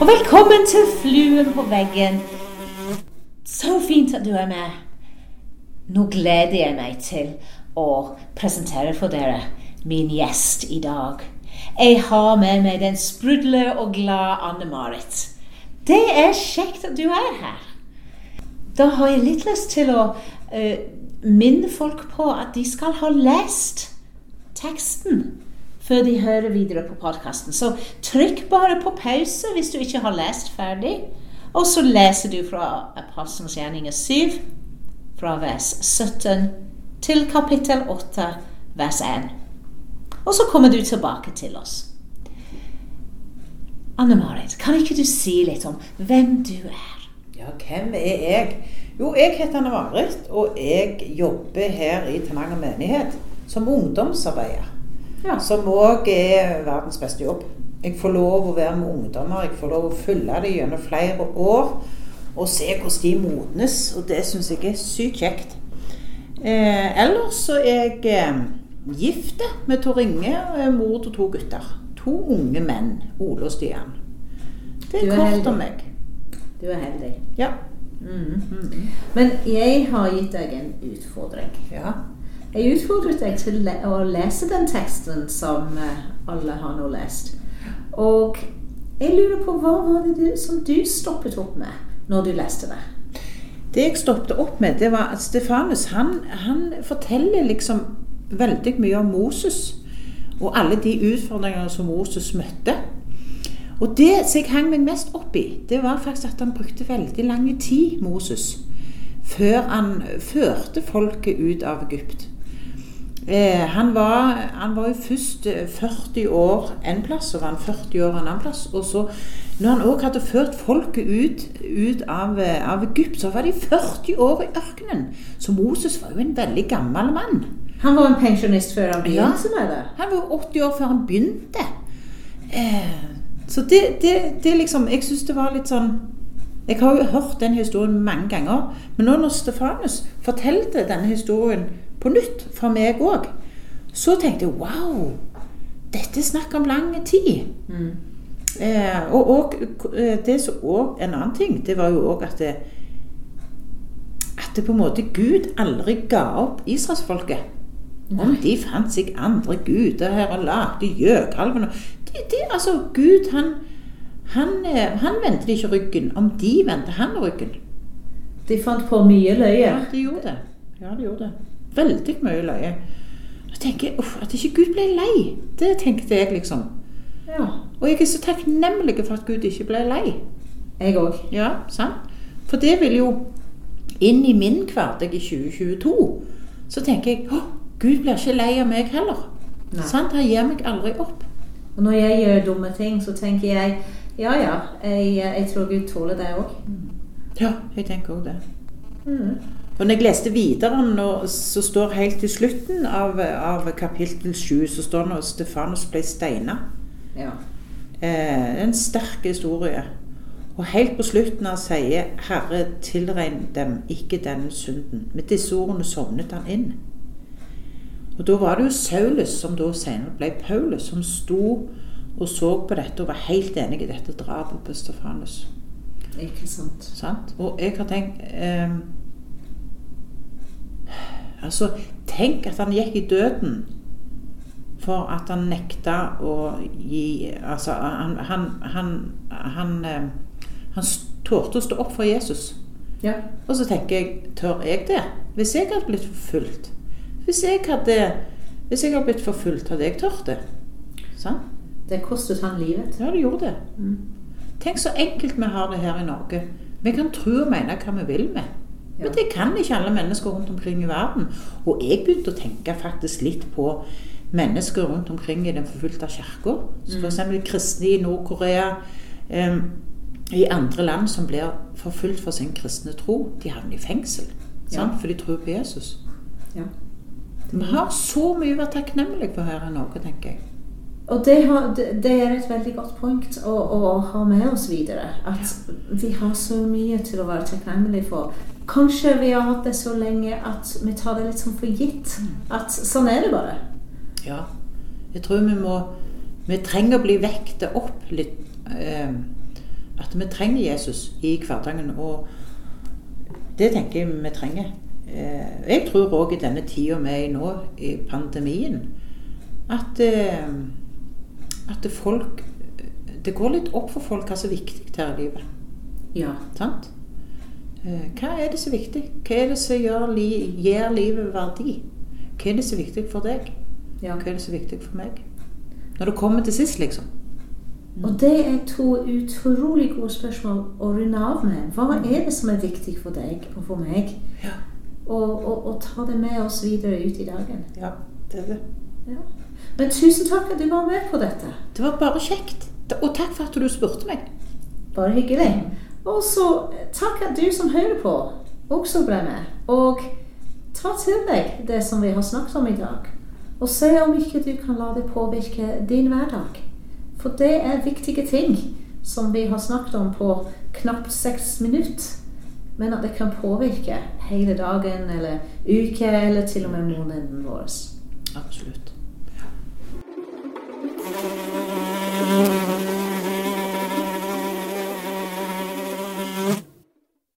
Og velkommen til Fluen på veggen. Så fint at du er med. Nå gleder jeg meg til å presentere for dere min gjest i dag. Jeg har med meg den sprudle og glade Anne-Marit. Det er kjekt at du er her. Da har jeg litt lyst til å uh, minne folk på at de skal ha lest teksten før de hører videre på podkasten. Så trykk bare på pause hvis du ikke har lest ferdig. Og så leser du fra Apostelens gjerninger 7, fra vers 17 til kapittel 8, vers 1. Og så kommer du tilbake til oss. Anne-Marit, kan ikke du si litt om hvem du er? Ja, hvem er jeg? Jo, jeg heter Anne-Marit, og jeg jobber her i Tananger menighet som ungdomsarbeider. Ja. Som òg er verdens beste jobb. Jeg får lov å være med ungdommer. Jeg får lov å følge dem gjennom flere år og se hvordan de modnes. Og det syns jeg er sykt kjekt. Eh, ellers så er jeg eh, gift med Tor Inge, eh, mor til to gutter. To unge menn, Ole og Stian. Det er, kort heldig. om meg. Du er heldig. Ja. Mm. -hmm. Men jeg har gitt deg en utfordring. Ja. Jeg utfordret deg til å lese den teksten som eh, alle har nå lest. Og jeg lurer på hva var det som du stoppet opp med når du leste det? Det jeg stoppet opp med, det var at Stefanus han, han forteller liksom veldig mye om Moses. Og alle de utfordringene som Moses møtte. Og det som jeg hang meg mest opp i, det var faktisk at han brukte veldig lang tid, Moses, før han førte folket ut av Egypt. Eh, han, var, han var jo først 40 eh, år en plass, og var han 40 år en annen plass. Og så, når han òg hadde ført folket ut, ut av, eh, av, Egypt, så var de 40 år i ørkenen. Så Moses var jo en veldig gammel mann. Han var en pensjonist før han begynte ja, med det? Han var 80 år før han begynte. Eh, så det, det, det liksom Jeg syns det var litt sånn Jeg har jo hørt den historien mange ganger, men nå når Stefanus fortalte denne historien på nytt for meg òg. Så tenkte jeg wow, dette er snakk om lang tid. Mm. Eh, og, og, eh, det som òg En annen ting, det var jo òg at det, at det på en måte Gud aldri ga opp israelsfolket. Om de fant seg andre guder her og lagde gjøkalven de, de, Altså, Gud, han, han, eh, han vendte ikke ryggen. Om de vendte han ryggen. De fant på mye løye. Ja, de gjorde det. Ja, de gjorde det veldig mye løye. Jeg tenker uff, At ikke Gud ble lei. Det tenkte jeg, liksom. Ja. Og jeg er så takknemlig for at Gud ikke ble lei. Jeg òg. Ja, sant? For det vil jo inn i min hverdag i 2022. Så tenker jeg å, Gud blir ikke lei av meg heller. Sant? Han gir meg aldri opp. Og når jeg gjør dumme ting, så tenker jeg ja ja, jeg, jeg tror Gud tåler det òg. Ja, jeg tenker òg det. Mm. Og når jeg leste videre, nå, så står helt til slutten av, av kapittel 7 så står det at Stefanus ble steina. Ja. Eh, en sterk historie. Og helt på slutten han sier 'Herre, tilregn dem ikke denne synden'. Med disse ordene sovnet han inn. Og Da var det jo Saulus, som da senere ble Paulus, som sto og så på dette og var helt enig i dette drapet på Stefanus. Ikke sant. sant? Og jeg har tenkt eh, Altså, tenk at han gikk i døden for at han nekta å gi Altså, han, han, han, han, han, han torde å stå opp for Jesus. Ja. Og så tenker jeg, tør jeg det? Hvis jeg hadde blitt forfulgt Hvis jeg hadde, hvis jeg hadde blitt forfulgt, hadde jeg tørt det. Sant? Det kostet han livet. Ja, det gjorde det. Mm. Tenk så enkelt vi har det her i Norge. Vi kan tro og mene hva vi vil med. Men det kan ikke alle mennesker rundt omkring i verden. Og jeg begynte å tenke faktisk litt på mennesker rundt omkring i den forfulgte kirka. Mm. F.eks. kristne i Nord-Korea. Um, I andre land som blir forfulgt for sin kristne tro. De havner i fengsel. Ja. For de tror på Jesus. Ja. Vi har så mye å være takknemlige for her i Norge, tenker jeg. Og det, har, det, er et veldig godt punkt å, å, ha med oss videre. At vi har så mye til å være takknemlige for. Kanskje vi har hatt det så lenge at vi tar det litt sånn for gitt. At sånn er det bare. Ja. Jeg tror vi må Vi trenger å bli vektet opp litt. Eh, at vi trenger Jesus i hverdagen. Og det tenker jeg vi trenger. Eh, jeg tror òg i denne tida vi er i nå, i pandemien, at, eh, at folk Det går litt opp for folk hva som er viktig her i livet. Ja. Sant? Eh, Hva er det som er viktig? Hva er det som gjør, gir livet verdi? Hva er det som er viktig for deg? ja. Hva er det som er viktig for meg? Når det kommer til sist, liksom. Og det er to utrolig gode spørsmål å runde av med. Hva er det som er viktig for deg og for meg? Ja. Og, og, og ta det med oss videre ut i dagen. Ja, det er det. Ja. Men tusen takk at du var med på dette. Det var bare kjekt. Og takk for at du spurte meg. Bare hyggelig. Og så takk at du som hører på, også ble med. Og ta til deg det som vi har snakket om i dag. Og se om ikke du kan la det påvirke din hverdag. For det er viktige ting som vi har snakket om på knapt seks minutter. Men at det kan påvirke hele dagen eller uke eller til og med måneden vår. Absolutt. Mm-hmm.